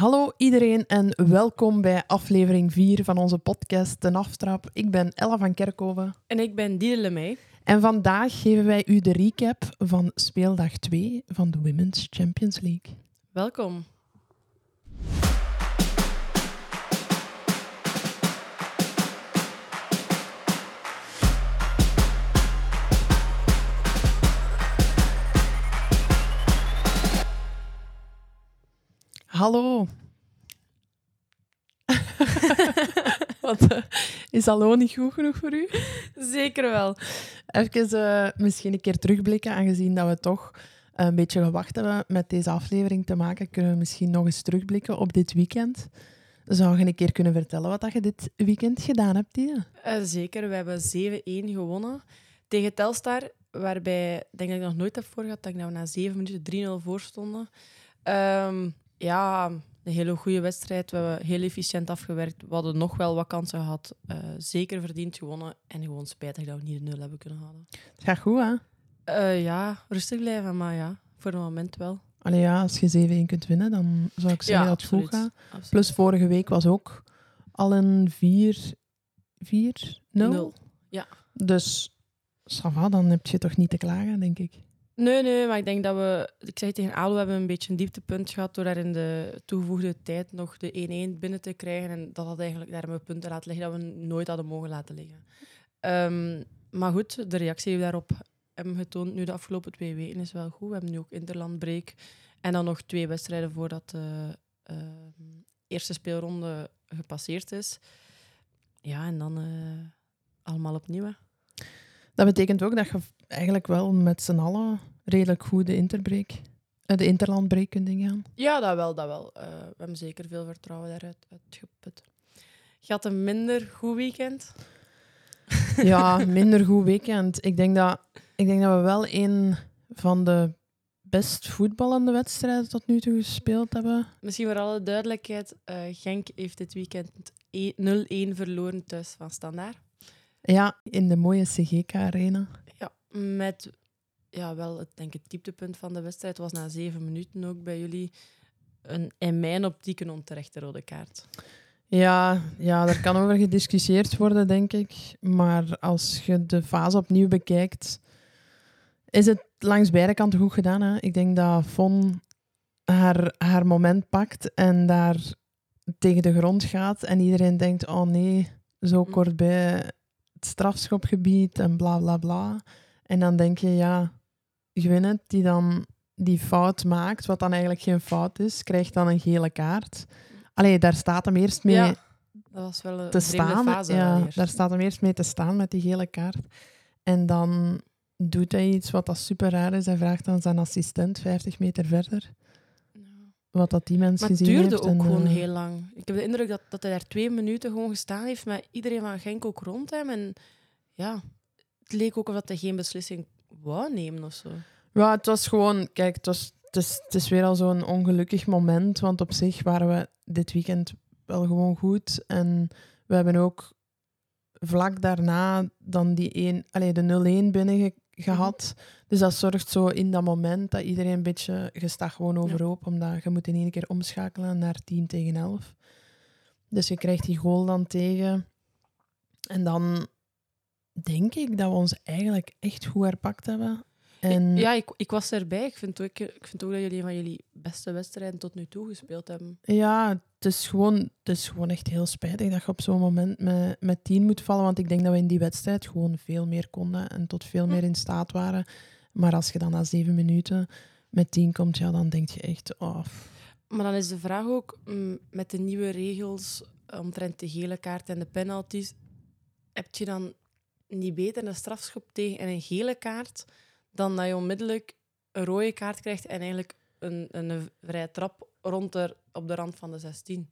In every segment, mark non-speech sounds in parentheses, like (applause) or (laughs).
Hallo iedereen en welkom bij aflevering 4 van onze podcast De Aftrap. Ik ben Ella van Kerkhoven. En ik ben Diede Lemay. En vandaag geven wij u de recap van speeldag 2 van de Women's Champions League. Welkom. Hallo. (laughs) Wat, eh, is hallo niet goed genoeg voor u? Zeker wel. Even uh, misschien een keer terugblikken, aangezien dat we toch een beetje gewacht hebben met deze aflevering te maken, kunnen we misschien nog eens terugblikken op dit weekend. Zou je een keer kunnen vertellen wat je dit weekend gedaan hebt? Uh, zeker, we hebben 7-1 gewonnen tegen Telstar, waarbij ik denk ik nog nooit heb voor gehad dat ik nou na 7 minuten 3-0 voor stonden. Um, ja, een hele goede wedstrijd. We hebben heel efficiënt afgewerkt. We hadden nog wel wat kansen gehad. Uh, zeker verdiend gewonnen. En gewoon spijtig dat we niet de nul hebben kunnen halen. Het gaat goed, hè? Uh, ja, rustig blijven, maar ja, voor het moment wel. Allee, ja, als je 7-1 kunt winnen, dan zou ik zeggen ja, dat het goed gaat. Plus vorige week was ook al een 4-0. Ja. Dus, Sava, dan heb je toch niet te klagen, denk ik. Nee, nee, maar ik denk dat we... Ik zei tegen ALO, we hebben een beetje een dieptepunt gehad door daar in de toegevoegde tijd nog de 1-1 binnen te krijgen. En dat had eigenlijk daar punten laten liggen dat we nooit hadden mogen laten liggen. Um, maar goed, de reactie die we daarop hebben getoond nu de afgelopen twee weken is wel goed. We hebben nu ook Interlandbreak en dan nog twee wedstrijden voordat de uh, eerste speelronde gepasseerd is. Ja, en dan uh, allemaal opnieuw. Dat betekent ook dat je eigenlijk wel met z'n allen redelijk goed de interbreak, uh, de interlandbreak kunt ingaan. Ja, dat wel, dat wel. Uh, we hebben zeker veel vertrouwen daaruit uitgeput. Je had een minder goed weekend? (laughs) Ja, (laughs) minder goed weekend. Ik denk dat, ik denk dat we wel een van de best voetballende wedstrijden tot nu toe gespeeld hebben. Misschien voor alle duidelijkheid, uh, Genk heeft dit weekend 0-1 verloren thuis van Standaard. Ja, in de mooie CGK-arena. Ja, met ja, wel het, denk het dieptepunt van de wedstrijd was na zeven minuten ook bij jullie een, in mijn optiek een onterechte rode kaart. Ja, ja, daar kan over gediscussieerd worden, denk ik. Maar als je de fase opnieuw bekijkt, is het langs beide kanten goed gedaan. Hè? Ik denk dat Von haar, haar moment pakt en daar tegen de grond gaat. En iedereen denkt, oh nee, zo mm. kort bij het strafschopgebied en bla bla bla. En dan denk je, ja, Gwyneth die dan die fout maakt, wat dan eigenlijk geen fout is, krijgt dan een gele kaart. Allee, daar staat hem eerst mee ja, dat was wel een te staan. Fase ja, daar staat hem eerst mee te staan met die gele kaart. En dan doet hij iets wat dat super raar is. Hij vraagt dan zijn assistent 50 meter verder. Wat dat die mensen gezien heeft. Maar het duurde ook gewoon eh, heel lang. Ik heb de indruk dat, dat hij daar twee minuten gewoon gestaan heeft met iedereen van Genk ook rond hem. En ja, het leek ook of dat hij geen beslissing wou nemen of zo. Ja, het was gewoon... Kijk, het, was, het, is, het is weer al zo'n ongelukkig moment. Want op zich waren we dit weekend wel gewoon goed. En we hebben ook vlak daarna dan die 1, allez, de 0-1 binnen gehad. Dus dat zorgt zo in dat moment dat iedereen een beetje... Je staat gewoon overhoop, omdat je moet in één keer omschakelen naar 10 tegen 11. Dus je krijgt die goal dan tegen. En dan denk ik dat we ons eigenlijk echt goed herpakt hebben. En... Ja, ik, ik was erbij. Ik vind, ook, ik vind ook dat jullie een van jullie beste wedstrijden tot nu toe gespeeld hebben. Ja, het is gewoon, het is gewoon echt heel spijtig dat je op zo'n moment met, met tien moet vallen. Want ik denk dat we in die wedstrijd gewoon veel meer konden en tot veel meer in staat waren. Maar als je dan na zeven minuten met tien komt, ja, dan denk je echt... Oh. Maar dan is de vraag ook, mm, met de nieuwe regels omtrent de gele kaart en de penalties, heb je dan niet beter een strafschop tegen en een gele kaart dan dat je onmiddellijk een rode kaart krijgt en eigenlijk een, een vrije trap rond er, op de rand van de 16?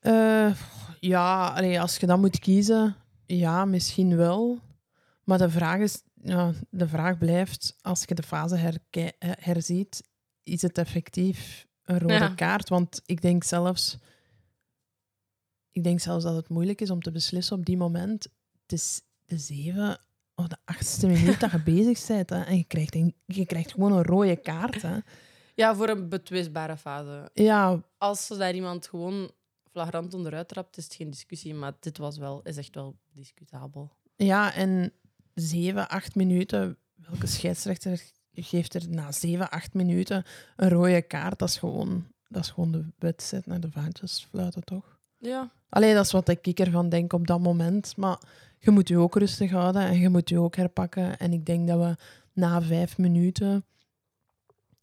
Uh, eh, ja, allee, als je dan moet kiezen, ja, misschien wel. Maar de vraag, is, ja, de vraag blijft, als je de fase herziet, is het effectief een rode kaart? Want ik denk zelfs... Ik denk zelfs dat het moeilijk is om te beslissen op die moment. Het is de zeven of de achtste minuut dat je (laughs) bezig bent. Hè, en je krijgt, een, je krijgt gewoon een rode kaart. Hè. Ja, voor een betwistbare fase. Ja, Als ze daar iemand gewoon flagrant onderuit trapt, is het geen discussie. Maar dit was wel, is echt wel discutabel. ja, en zeven, acht minuten. Welke scheidsrechter geeft er na zeven, acht minuten een rode kaart? Dat is gewoon, dat is gewoon de wedstrijd naar de vaantjes fluiten, toch? Ja. Alleen dat is wat ik ervan denk op dat moment. Maar je moet je ook rustig houden en je moet je ook herpakken. En ik denk dat we na vijf minuten,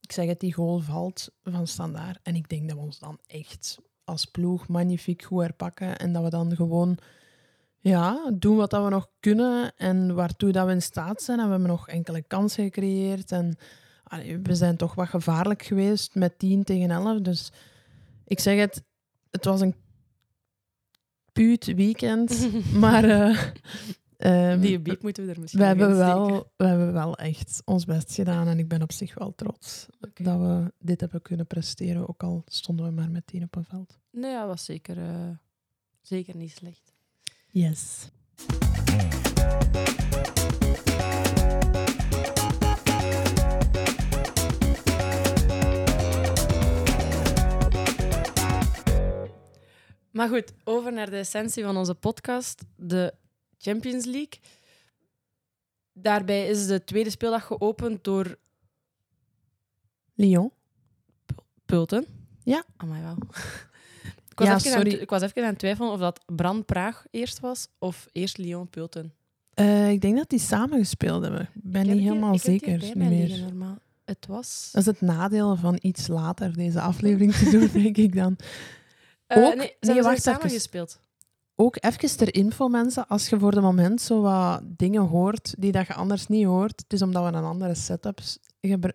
ik zeg het, die goal valt van standaard. En ik denk dat we ons dan echt als ploeg magnifiek goed herpakken. En dat we dan gewoon ja, doen wat dat we nog kunnen en waartoe dat we in staat zijn. En we hebben nog enkele kansen gecreëerd. En allee, we zijn toch wat gevaarlijk geweest met 10 tegen 11. Dus ik zeg het, het was een puut weekend. (laughs) maar eh, ehm, Die beep moeten we er misschien we, hebben wel, we hebben wel echt ons best gedaan. En ik ben op zich wel trots dat we dit hebben kunnen presteren. Ook al stonden we maar met 10 op een veld. Nee, dat was zeker, eh, zeker niet slecht. Yes. Maar goed, over naar de essentie van onze podcast, de Champions League. Daarbij is de tweede speeldag geopend door Lyon. Pulten. Ja. Amai, wel. (laughs) Ik was, Ja, even aan, sorry. ik was even aan het twijfelen of dat Brand Praag eerst was of eerst Lyon Pulten. Eh, ik denk dat die samen gespeeld hebben. Ik ben Ik niet helemaal hier zeker. Niet meer. liggen, normaal. Het was... Dat is het nadeel van iets later deze aflevering te doen, (laughs) denk ik dan. Ook- nee, ze nee, hebben wacht samen gespeeld. Ook even ter info, mensen, als je voor de moment zo wat dingen hoort die dat je anders niet hoort, het is omdat we een andere setup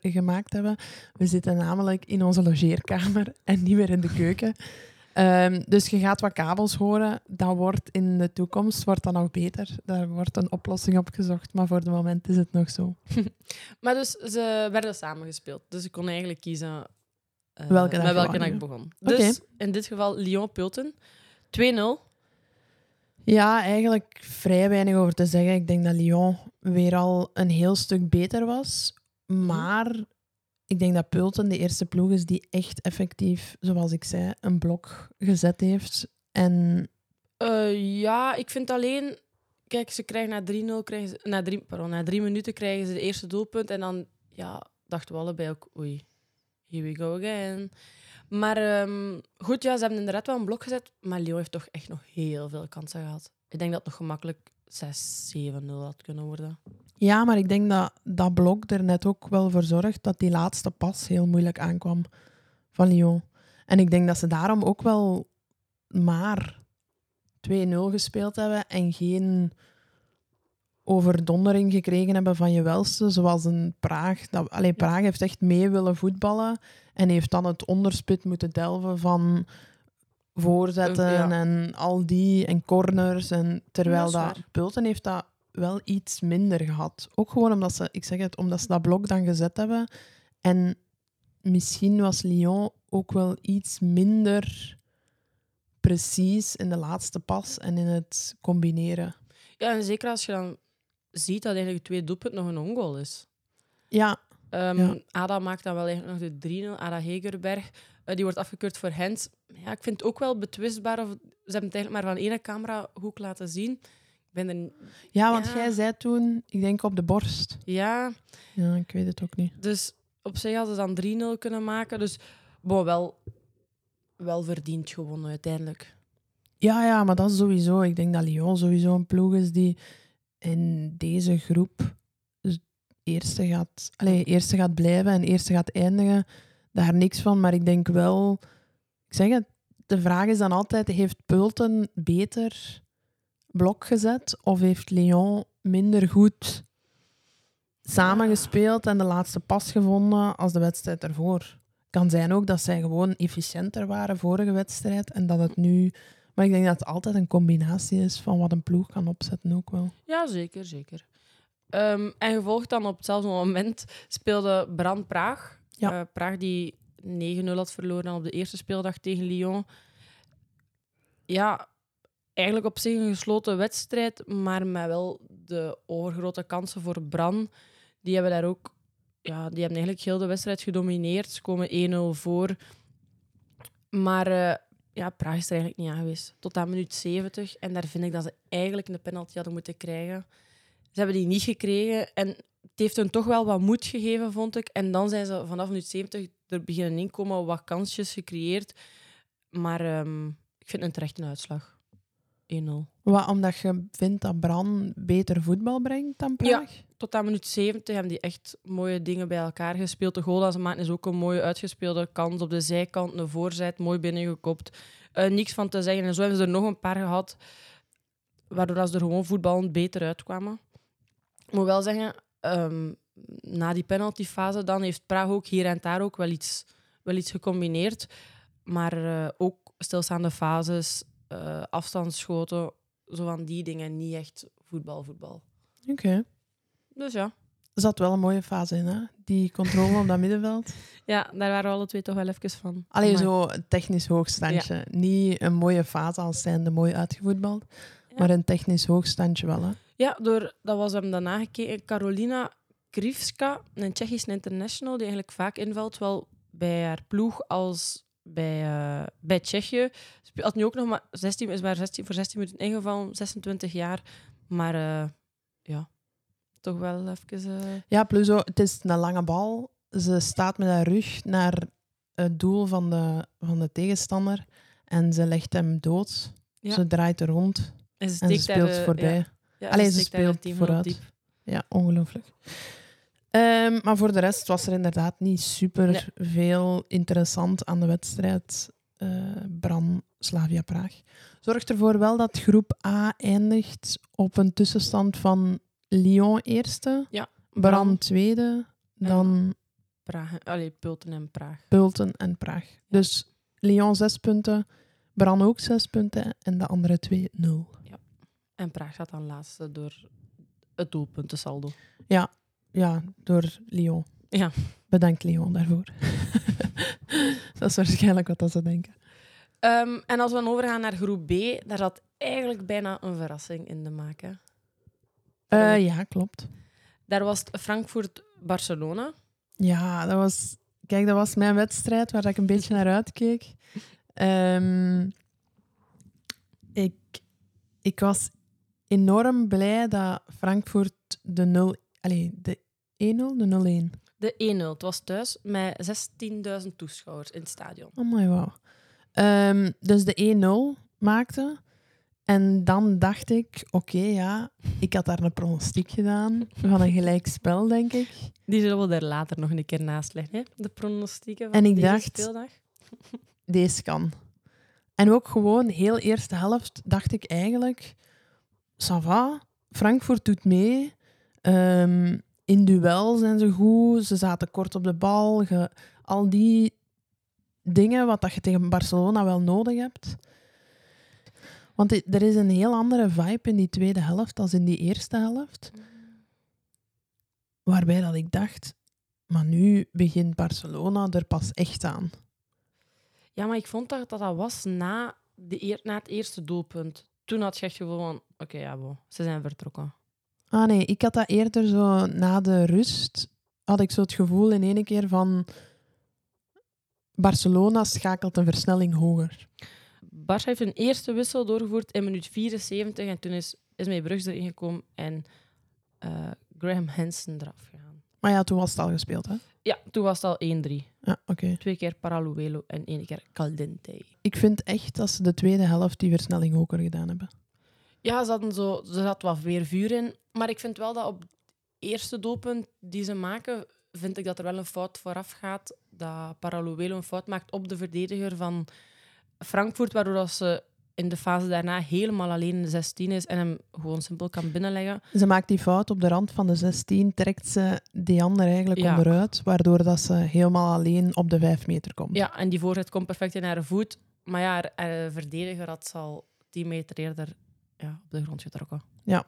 gemaakt hebben. We zitten namelijk in onze logeerkamer (laughs) en niet meer in de keuken. Ehm, dus je gaat wat kabels horen. Dat wordt in de toekomst wordt dat nog beter. Daar wordt een oplossing op gezocht, maar voor het moment is het nog zo. (laughs) Maar dus ze werden samen gespeeld. Dus ik kon eigenlijk kiezen eh, Welke dag met welke dag ik begon. Dus in dit geval Lyon-Pulten. 2-0. Ja, eigenlijk vrij weinig over te zeggen. Ik denk dat Lyon weer al een heel stuk beter was. Maar ik denk dat Pulten de eerste ploeg is die echt effectief, zoals ik zei, een blok gezet heeft. En Eh, ja, ik vind alleen... Kijk, ze krijgen na 3-0... Krijgen ze, na, drie, pardon, na drie minuten krijgen ze de eerste doelpunt. En dan ja, dachten we allebei ook... Oei, here we go again. Maar ehm, goed, ja, ze hebben inderdaad wel een blok gezet. Maar Lyon heeft toch echt nog heel veel kansen gehad. Ik denk dat het nog gemakkelijk 6-7-0 had kunnen worden. ja, maar ik denk dat dat blok er net ook wel voor zorgt dat die laatste pas heel moeilijk aankwam van Lyon. En ik denk dat ze daarom ook wel maar 2-0 gespeeld hebben en geen overdondering gekregen hebben van je welste, zoals een Praag. Dat, allee, Praag heeft echt mee willen voetballen en heeft dan het onderspit moeten delven van voorzetten ja. en al die en corners. En terwijl Dat dat. Pulten heeft dat wel iets minder gehad. Ook gewoon omdat ze, ik zeg het, omdat ze dat blok dan gezet hebben. En misschien was Lyon ook wel iets minder precies in de laatste pas en in het combineren. Ja, en zeker als je dan ziet dat eigenlijk het tweede doelpunt nog een ongoal is. Ja, Ehm, Ja. Ada maakt dan wel eigenlijk nog de 3-0. Ada Hegerberg. Eh, die wordt afgekeurd voor Hens. Ja, ik vind het ook wel betwistbaar. Of, ze hebben het eigenlijk maar van één camerahoek laten zien. Ik ben er... ja want Ja. jij zei toen, ik denk op de borst. Ja, Ja, ik weet het ook niet. dus op zich hadden ze dan 3-0 kunnen maken. Dus bon, wel, wel verdiend gewonnen uiteindelijk. Ja, ja, maar dat is sowieso. Ik denk dat Lyon sowieso een ploeg is die in deze groep eerste gaat, allez, eerste gaat blijven en eerste gaat eindigen. Daar niks van. Maar ik denk wel... Ik zeg het, de vraag is dan altijd, heeft Pulten beter blok gezet of heeft Lyon minder goed samengespeeld en de laatste pas gevonden als de wedstrijd ervoor? Kan zijn ook dat zij gewoon efficiënter waren vorige wedstrijd en dat het nu maar ik denk dat het altijd een combinatie is van wat een ploeg kan opzetten ook wel. Ja, zeker, zeker. Ehm, en gevolgd dan op hetzelfde moment speelde Brand Praag. Ja. Eh, Praag die 9-0 had verloren dan op de eerste speeldag tegen Lyon. Ja, eigenlijk op zich een gesloten wedstrijd, maar met wel de overgrote kansen voor Bran. Die hebben daar ook ja, die hebben eigenlijk heel de wedstrijd gedomineerd. Ze komen 1-0 voor. Maar eh, ja, Praag is er eigenlijk niet aan geweest. Tot aan minuut 70. En daar vind ik dat ze eigenlijk een penalty hadden moeten krijgen. Ze hebben die niet gekregen. En het heeft hun toch wel wat moed gegeven, vond ik. En dan zijn ze vanaf minuut 70 er beginnen inkomen, wat kansjes gecreëerd. Maar ehm, ik vind het een terechte uitslag. 1-0. Wat, omdat je vindt dat Bran beter voetbal brengt dan Praag? Tot aan minuut 70 hebben die echt mooie dingen bij elkaar gespeeld. De goal dat ze maken is ook een mooie uitgespeelde kans op de zijkant, een voorzet, mooi binnengekopt. Uh, niks van te zeggen. En zo hebben ze er nog een paar gehad, waardoor ze er gewoon voetballend beter uitkwamen. Ik moet wel zeggen, ehm, na die penaltyfase dan heeft Praag ook hier en daar ook wel iets, wel iets gecombineerd. Maar uh, ook stilstaande fases, uh, afstandsschoten, zo van die dingen, niet echt voetbal, voetbal. Oké. Dus ja. Er zat wel een mooie fase in, hè? Die controle op dat (laughs) middenveld. Ja, daar waren we alle twee toch wel even van. Alleen zo een technisch hoogstandje. Niet een mooie fase als zijnde mooi uitgevoetbald, maar een technisch hoogstandje wel, hè? Ja, door, dat was hem daarna gekeken. Carolina Krivska, een Tsjechische international, die eigenlijk vaak invalt, wel bij haar ploeg als bij, uh, bij Tsjechië. Had nu ook nog maar 16, is maar 16, voor 16 minuten ingevallen, 26 jaar. Maar uh, ja, toch wel even... Uh... Ja, plus ook, het is een lange bal. Ze staat met haar rug naar het doel van de, van de tegenstander en ze legt hem dood. Ja. Ze draait er rond en ze, en ze speelt daar, voorbij. Ja. Ja, Alleen ze speelt vooruit. Ja, ongelooflijk. Um, maar voor de rest was er inderdaad niet super veel interessant aan de wedstrijd. Uh, Bran Slavia Praag. Zorgt ervoor wel dat groep A eindigt op een tussenstand van Lyon eerste, ja, Bran tweede, dan Praag, allee, Pulten en Praag. Pulten en Praag. Dus Lyon zes punten, Bran ook zes punten en de andere twee nul. Ja. En Praag gaat dan laatste door het doelpuntensaldo. Ja, ja, door Lyon. Ja. Bedankt Lyon daarvoor. (laughs) dat is waarschijnlijk wat ze denken. Um, en als we dan overgaan naar groep B, daar zat eigenlijk bijna een verrassing in de maken. Uh, ja, klopt. Daar was Frankfurt-Barcelona. Ja, dat was... Kijk, dat was mijn wedstrijd waar ik een beetje naar uitkeek. Um, ik, ik was enorm blij dat Frankfurt de 0 Allee, de 1-0, de 0-1? De 1-0. Het was thuis met 16.000 toeschouwers in het stadion. Oh my wow. Um, dus de 1-0 maakte. En dan dacht ik, oké, okay, ja, ik had daar een pronostiek gedaan van een gelijk spel, denk ik. Die zullen we daar later nog een keer naast leggen, hè? de pronostieken van en ik deze dacht, speeldag. (laughs) Deze kan. En ook gewoon heel eerste helft dacht ik eigenlijk, ça va, Frankfurt doet mee. Um, in duel zijn ze goed, ze zaten kort op de bal. Al die dingen wat dat je tegen Barcelona wel nodig hebt. Want er is een heel andere vibe in die tweede helft als in die eerste helft. Waarbij dat ik dacht, maar nu begint Barcelona er pas echt aan. Ja, maar ik vond dat dat, was na, de, na het eerste doelpunt. Toen had je echt gevoel van, oké, ja, bo, ze zijn vertrokken. Ah nee, ik had dat eerder zo na de rust. Had ik zo het gevoel in één keer van. Barcelona schakelt een versnelling hoger. Barça heeft een eerste wissel doorgevoerd in minuut 74 en toen is, is mij Brugs erin gekomen en uh, Graham Hansen eraf gegaan. Maar ja, toen was het al gespeeld, hè? Ja, toen was het al 1-3. Ja, oké. Twee keer Paraluelo en één keer Caldente. Ik vind echt dat ze de tweede helft die versnelling hoger gedaan hebben. Ja, ze hadden zo, er zat wat meer vuur in. Maar ik vind wel dat op het eerste doelpunt die ze maken, vind ik dat er wel een fout vooraf gaat. Dat Paraluelo een fout maakt op de verdediger van Frankfurt, waardoor dat ze in de fase daarna helemaal alleen in de 16 is en hem gewoon simpel kan binnenleggen. Ze maakt die fout op de rand van de 16, trekt ze die ander eigenlijk onderuit, waardoor dat ze helemaal alleen op de 5 meter komt. Ja, en die voorzet komt perfect in haar voet. Maar ja, haar, verdediger had al 10 meter eerder ja, op de grond getrokken. Ja.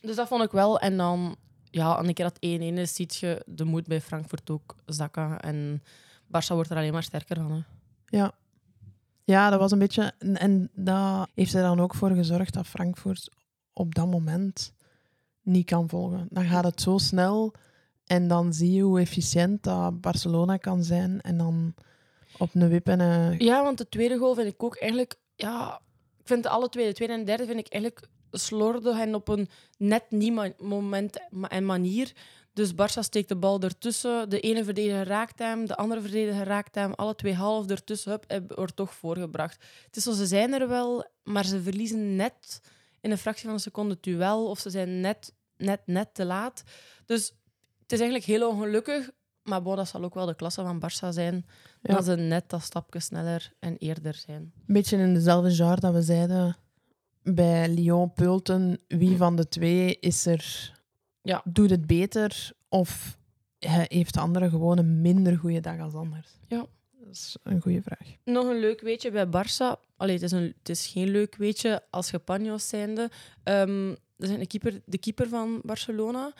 Dus dat vond ik wel. En dan, ja, een keer dat 1-1 is, ziet je de moed bij Frankfurt ook zakken. En Barça wordt er alleen maar sterker van. Hè. Ja. Ja, dat was een beetje... En, en dat heeft er dan ook voor gezorgd dat Frankfurt op dat moment niet kan volgen. Dan gaat het zo snel En dan zie je hoe efficiënt dat Barcelona kan zijn. En dan op een wip en een... Ja, want de tweede goal vind ik ook eigenlijk... Ja, ik vind alle twee, de tweede en de derde, vind ik eigenlijk slordig en op een net niet moment en manier. Dus Barça steekt de bal ertussen. De ene verdediger raakt hem, de andere verdediger raakt hem. Alle twee half ertussen, hup, wordt toch voorgebracht. Het is zo, ze zijn er wel, maar ze verliezen net in een fractie van een seconde het duel. Of ze zijn net, net, net te laat. Dus het is eigenlijk heel ongelukkig. Maar bon, dat zal ook wel de klasse van Barça zijn. Ja. Dat ze net dat stapje sneller en eerder zijn. Een beetje in dezelfde genre dat we zeiden bij Lyon-Pulten. Wie van de twee is er ja. doet het beter of heeft de andere gewoon een minder goede dag als anders? Ja. Dat is een goede vraag. Nog een leuk weetje bij Barça. Allee, het, is een, het is geen leuk weetje als Japanjo's zijnde. Um, er zijn de keeper, de keeper van Barcelona,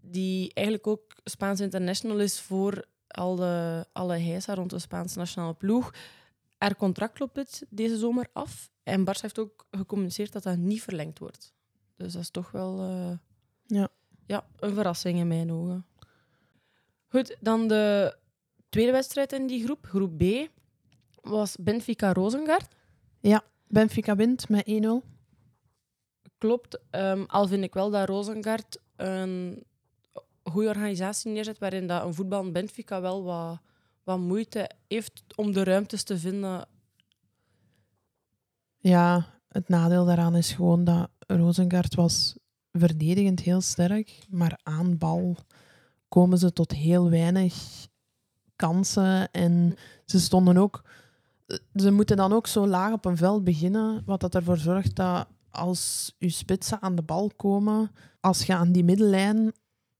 die eigenlijk ook Spaans international is voor alle, alle heisa rond de Spaanse nationale ploeg. Er contract loopt deze zomer af. En Barça heeft ook gecommuniceerd dat dat niet verlengd wordt. Dus dat is toch wel... Uh, ja ja, een verrassing in mijn ogen. Goed, dan de tweede wedstrijd in die groep, groep B, was Benfica-Rosengard. Ja, Benfica wint met 1-0. Klopt. Um, al vind ik wel dat Rosengard een goede organisatie neerzet, waarin dat een voetbal Benfica wel wat, wat moeite heeft om de ruimtes te vinden. Ja, het nadeel daaraan is gewoon dat Rosengard was verdedigend heel sterk, maar aan bal komen ze tot heel weinig kansen. En ze stonden ook. Ze moeten dan ook zo laag op een veld beginnen, wat dat ervoor zorgt dat als je spitsen aan de bal komen, als je aan die middellijn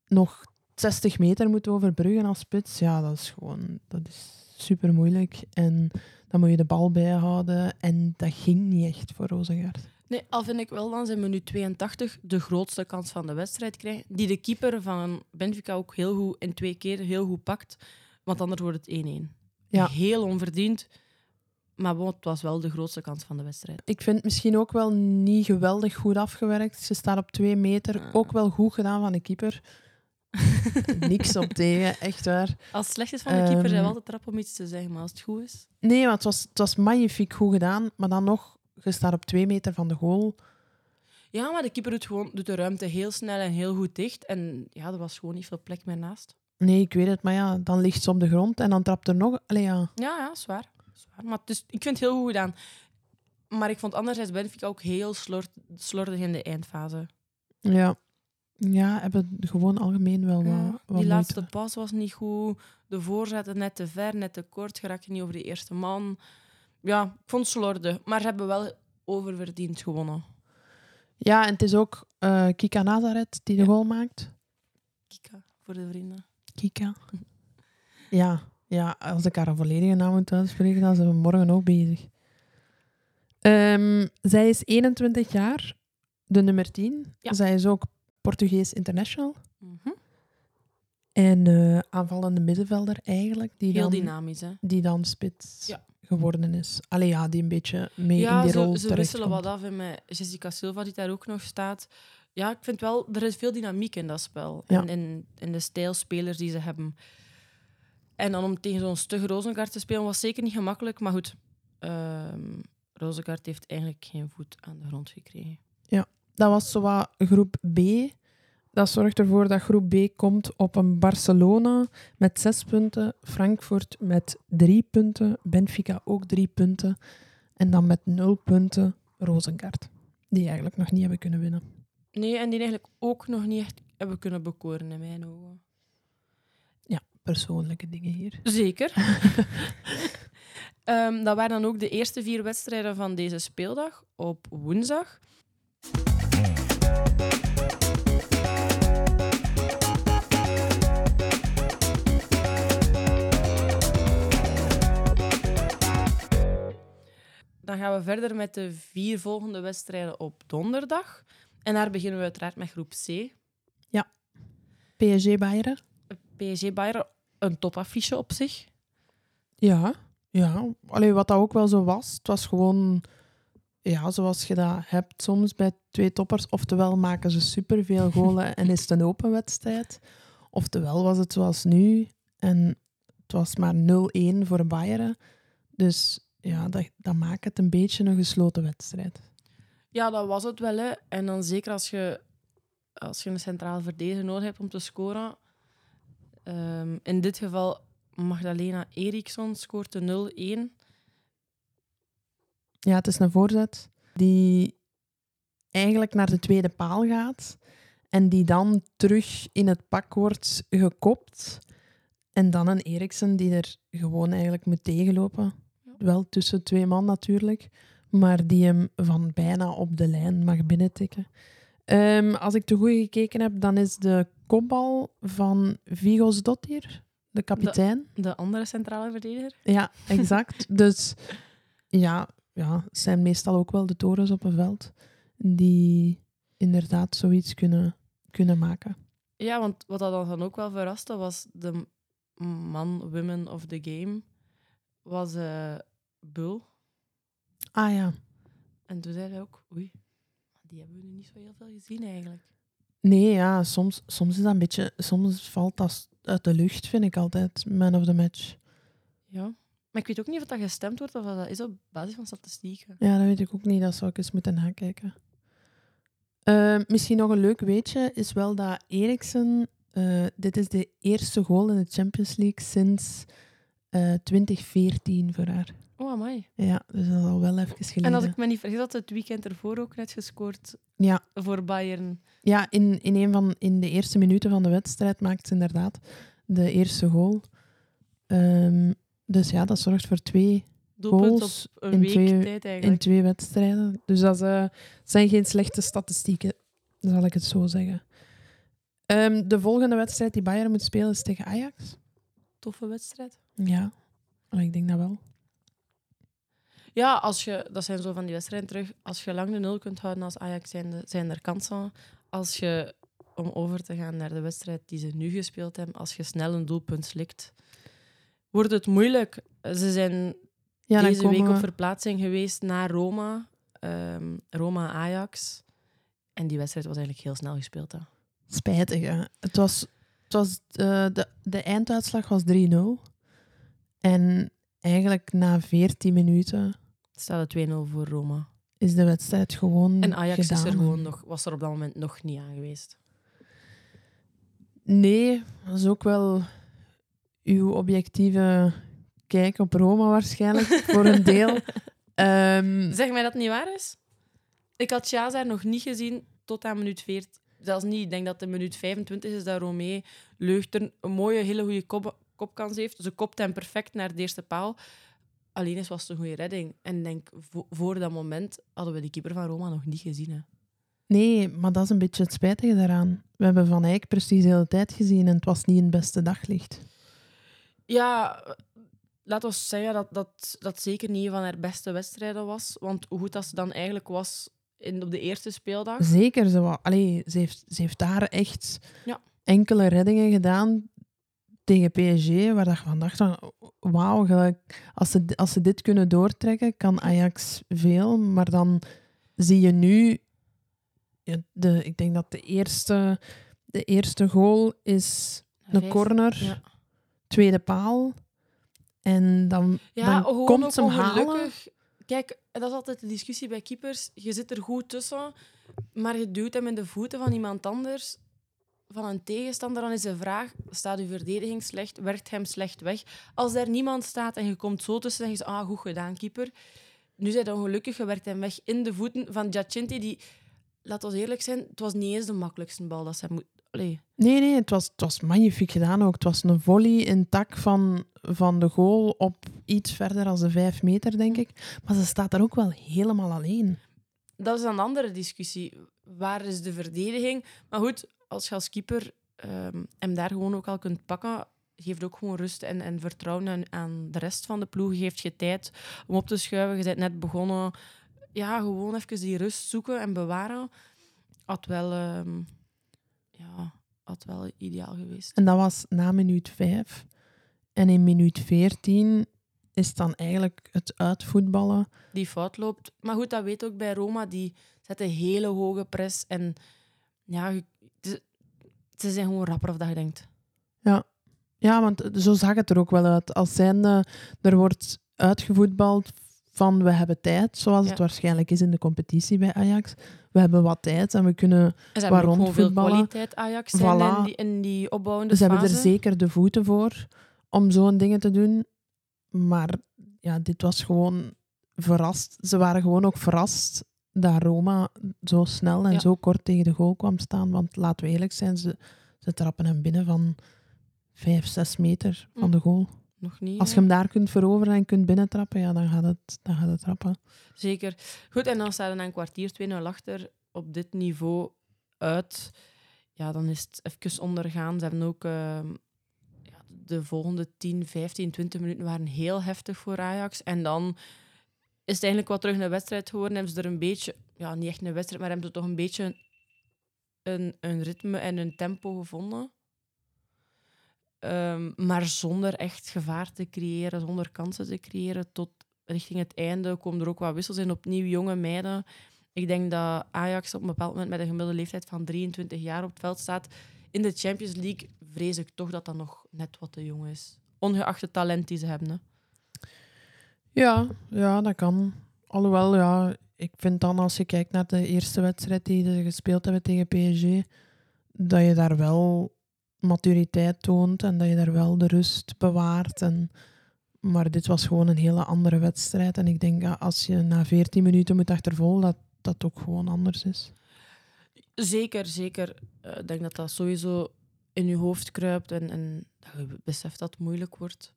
nog 60 meter moet overbruggen als spits, ja, dat is gewoon dat is super moeilijk. En dan moet je de bal bijhouden. En dat ging niet echt voor Rozengaard. Nee, al vind ik wel dan zijn minuut 82 de grootste kans van de wedstrijd krijgen. Die de keeper van Benfica ook heel goed in twee keer heel goed pakt. Want anders wordt het 1-1. Ja. Heel onverdiend. Maar bon, het was wel de grootste kans van de wedstrijd. Ik vind het misschien ook wel niet geweldig goed afgewerkt. Ze staat op twee meter. Ah. Ook wel goed gedaan van de keeper. (laughs) Niks op tegen, echt waar. Als het slecht is van de keeper, um, zijn we altijd trap om iets te zeggen. Maar als het goed is... Nee, maar het was, het was magnifiek goed gedaan. Maar dan nog je staat op twee meter van de goal. Ja, maar de keeper doet, gewoon, doet de ruimte heel snel en heel goed dicht. En ja, er was gewoon niet veel plek meer naast. Nee, ik weet het. Maar ja, dan ligt ze op de grond en dan trapt er nog... Allee, ja. Ja, ja, zwaar. zwaar. Maar dus, ik vind het heel goed gedaan. Maar ik vond anderzijds Benfica ook heel slord, slordig in de eindfase. Ja. Ja, hebben gewoon algemeen wel wat, Die laatste pas was niet goed. De voorzetten net te ver, net te kort. Geraak je niet over de eerste man ja, ik vond het slordig. Maar ze hebben wel oververdiend gewonnen. Ja, en het is ook uh, Kika Nazareth die de goal maakt. Kika, voor de vrienden. Kika. ja, ja, als ik haar een volledige naam moet uitspreken, dan zijn we morgen ook bezig. Um, zij is 21 jaar, de nummer 10. Ja. Zij is ook Portugees international. Mm -hmm. En uh, aanvallende middenvelder eigenlijk. Die Heel dan, dynamisch, hè? Die dan spits. Ja geworden is. Allee, ja, die een beetje mee ja, in die rol ze, ze wisselen wat af en met Jessica Silva, die daar ook nog staat. Ja, ik vind wel, er is veel dynamiek in dat spel. Ja. En in, in de stijlspelers die ze hebben. En dan om tegen zo'n stugge Rozenkaart te spelen was zeker niet gemakkelijk. Maar goed, uh, Rozenkaart heeft eigenlijk geen voet aan de grond gekregen. Ja, dat was zo groep B. Dat zorgt ervoor dat groep B komt op een Barcelona met zes punten, Frankfurt met drie punten, Benfica ook drie punten en dan met nul punten Rosengard, die eigenlijk nog niet hebben kunnen winnen. Nee, en die eigenlijk ook nog niet echt hebben kunnen bekoren in mijn ogen. Ja, persoonlijke dingen hier. Zeker. um, (laughs) dat waren dan ook de eerste vier wedstrijden van deze speeldag op woensdag. Dan gaan we verder met de vier volgende wedstrijden op donderdag. En daar beginnen we uiteraard met groep C. Ja. PSG Bayern. PSG Bayern, een topaffiche op zich. Ja, ja. Allee, wat dat ook wel zo was. Het was gewoon, ja, zoals je dat hebt soms bij twee toppers. Oftewel maken ze superveel (laughs) golen en is het een open wedstrijd. Oftewel was het zoals nu en het was maar 0-1 voor Bayern. Dus ja, dat, dat maakt het een beetje een gesloten wedstrijd. Ja, dat was het wel. Hè. En dan zeker als je, als je een centraal verdediger nodig hebt om te scoren. Ehm, in dit geval Magdalena Eriksson scoort de 0-1. Ja, het is een voorzet die eigenlijk naar de tweede paal gaat en die dan terug in het pak wordt gekopt. En dan een Eriksen die er gewoon eigenlijk moet tegenlopen. Wel tussen twee man natuurlijk, maar die hem van bijna op de lijn mag binnentikken. Um, als ik te goed gekeken heb, dan is de kopbal van Vigos Dottir, de kapitein. De, de, andere centrale verdediger? Ja, exact. (laughs) dus ja, ja, het zijn meestal ook wel de torens op een veld die inderdaad zoiets kunnen, kunnen maken. Ja, want wat dat dan ook wel verraste was de man, women of the game, was uh, Bull. Ah ja. En toen zei hij ook, oei, die hebben we nu niet zo heel veel gezien eigenlijk. Nee, ja, soms, soms is dat een beetje, soms valt dat uit de lucht, vind ik altijd, man of the match. Ja. Maar ik weet ook niet of dat gestemd wordt of dat is op basis van statistieken. Ja, dat weet ik ook niet. Dat zou ik eens moeten nakijken. Uh, misschien nog een leuk weetje is wel dat Eriksen... Uh, dit is de eerste goal in de Champions League sinds uh, eh, 2014 voor haar. Oh, amai. Ja, dus dat is al wel even geleden. En als ik me niet vergis, had het weekend ervoor ook net gescoord ja. voor Bayern. Ja, in, in, een van, in de eerste minuten van de wedstrijd maakt ze inderdaad de eerste goal. Um, dus ja, dat zorgt voor twee goals in, week twee, tijd eigenlijk. in twee wedstrijden. Dus dat uh, zijn geen slechte statistieken, zal ik het zo zeggen. Um, de volgende wedstrijd die Bayern moet spelen is tegen Ajax. Toffe wedstrijd. Ja, ik denk dat wel. Ja, als je, dat zijn zo van die wedstrijden terug. Als je lang de nul kunt houden als Ajax, zijn, de, zijn er kansen. Als je, om over te gaan naar de wedstrijd die ze nu gespeeld hebben, als je snel een doelpunt slikt, wordt het moeilijk. Ze zijn ja, deze week op verplaatsing geweest naar Roma. Um, Roma-Ajax. En die wedstrijd was eigenlijk heel snel gespeeld. Hè. Spijtig, hè? Het was, het was, uh, de, de einduitslag was 3-0. En eigenlijk na 14 minuten... Staat het 2-0 voor Roma. Is de wedstrijd gewoon En Ajax gedaan. is er gewoon nog, was er op dat moment nog niet aan geweest. Nee, dat is ook wel uw objectieve kijk op Roma waarschijnlijk, (laughs) voor een deel. Um, zeg mij dat het niet waar is? Ik had Chazar nog niet gezien tot aan minuut 14. Zelfs niet. Ik denk dat de minuut 25 is dat Romee Leugter een mooie, hele goede kop, kopkans heeft. Ze kopt hem perfect naar de eerste paal. Alleen is was het een goede redding. En denk, voor dat moment hadden we die keeper van Roma nog niet gezien. Hè. Nee, maar dat is een beetje het spijtige daaraan. We hebben Van Eyck precies de hele tijd gezien en het was niet in beste daglicht. Ja, laat ons zeggen dat dat, dat zeker niet van haar beste wedstrijden was. Want hoe goed dat ze dan eigenlijk was in, op de eerste speeldag. Zeker. Ze, allee, ze, heeft, ze heeft daar echt ja. enkele reddingen gedaan tegen PSG, waar dat je van dacht van, wauw, als ze, als ze dit kunnen doortrekken, kan Ajax veel. Maar dan zie je nu, de, ik denk dat de eerste, de eerste goal is een corner. Ja tweede paal. En dan, ja, dan komt ze hem halen. Kijk, dat is altijd de discussie bij keepers. Je zit er goed tussen, maar je duwt hem in de voeten van iemand anders, van een tegenstander. Dan is de vraag, staat uw verdediging slecht? Werkt hem slecht weg? Als er niemand staat en je komt zo tussen, dan zeg je, ah, goed gedaan, keeper. Nu zijn ongelukkig, je werkt hem weg in de voeten van Giacinti, die, laat ons eerlijk zijn, het was niet eens de makkelijkste bal dat ze moet, Nee, nee, het was, het was magnifiek gedaan ook. Het was een volley in tak van, van de goal op iets verder dan de vijf meter, denk ik. Maar ze staat daar ook wel helemaal alleen. Dat is een andere discussie. Waar is de verdediging? Maar goed, als je als keeper um, hem daar gewoon ook al kunt pakken, geeft ook gewoon rust en, en vertrouwen aan, de rest van de ploeg. Geeft je tijd om op te schuiven. Je bent net begonnen. Ja, gewoon even die rust zoeken en bewaren. Had wel... Um, ja, had wel ideaal geweest. En dat was na minuut 5. En in minuut 14 is dan eigenlijk het uitvoetballen. Die fout loopt. Maar goed, dat weet ook bij Roma. Die zetten hele hoge press. En ja, ze zijn gewoon rapper of dat je denkt. Ja, want zo zag het er ook wel uit. Als zijnde, er wordt uitgevoetbald van we hebben tijd, zoals het Ja. waarschijnlijk is in de competitie bij Ajax. We hebben wat tijd en we kunnen... En ze hebben Waar ook gewoon veel kwaliteit, Ajax, zijn Voilà. in, die, in die opbouwende Ze hebben er zeker de voeten voor om zo'n dingen te doen. Maar ja, dit was gewoon verrast. Ze waren gewoon ook verrast dat Roma zo snel en Ja. zo kort tegen de goal kwam staan. Want laten we eerlijk zijn, ze, ze trappen hem binnen van 5, 6 meter van Hm. de goal. Nog niet. Als je hem daar kunt veroveren en kunt binnentrappen, ja, dan gaat het, dan gaat het trappen. Zeker. Goed, en dan staat er na een kwartier 2-0 achter op dit niveau uit. Ja, dan is het even ondergaan. Ze hebben ook... ehm, de volgende 10, 15, 20 minuten waren heel heftig voor Ajax. En dan is het eigenlijk wat terug een wedstrijd geworden. Hebben ze er een beetje... Ja, niet echt een wedstrijd, maar hebben ze toch een beetje een, een ritme en een tempo gevonden. Ehm, maar zonder echt gevaar te creëren, zonder kansen te creëren. Tot richting het einde komen er ook wat wissels in. Opnieuw jonge meiden. Ik denk dat Ajax op een bepaald moment met een gemiddelde leeftijd van 23 jaar op het veld staat. In de Champions League vrees ik toch dat dat nog net wat te jong is. Ongeacht het talent die ze hebben. Hè. Ja, ja, dat kan. Alhoewel, ja, ik vind dan als je kijkt naar de eerste wedstrijd die ze gespeeld hebben tegen PSG, dat je daar wel maturiteit toont en dat je daar wel de rust bewaart. En, maar dit was gewoon een hele andere wedstrijd. En ik denk dat als je na 14 minuten moet achtervolgen, dat dat ook gewoon anders is. Zeker, zeker. Eh, Ik denk dat dat sowieso in je hoofd kruipt en, en dat je beseft dat het moeilijk wordt.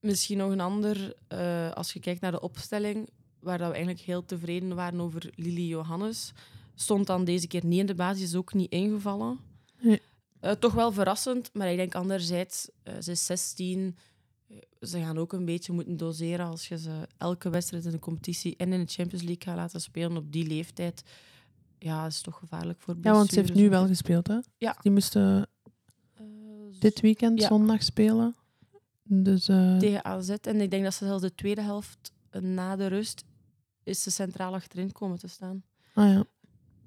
Misschien nog een ander, eh, als je kijkt naar de opstelling, waar dat we eigenlijk heel tevreden waren over Lily Johannes, stond dan deze keer niet in de basis, ook niet ingevallen. Nee. Eh, toch wel verrassend, maar ik denk anderzijds, ze is 16. eh, Ze gaan ook een beetje moeten doseren als je ze elke wedstrijd in de competitie en in de Champions League gaat laten spelen op die leeftijd. Ja, dat is toch gevaarlijk voor Ja, want ze heeft nu blessures. wel gespeeld, hè? Ja. Die moesten Eh, dit weekend Ja. zondag spelen. Dus eh, tegen AZ. En ik denk dat ze zelfs de tweede helft eh, na de rust is ze centraal achterin komen te staan. ah ja.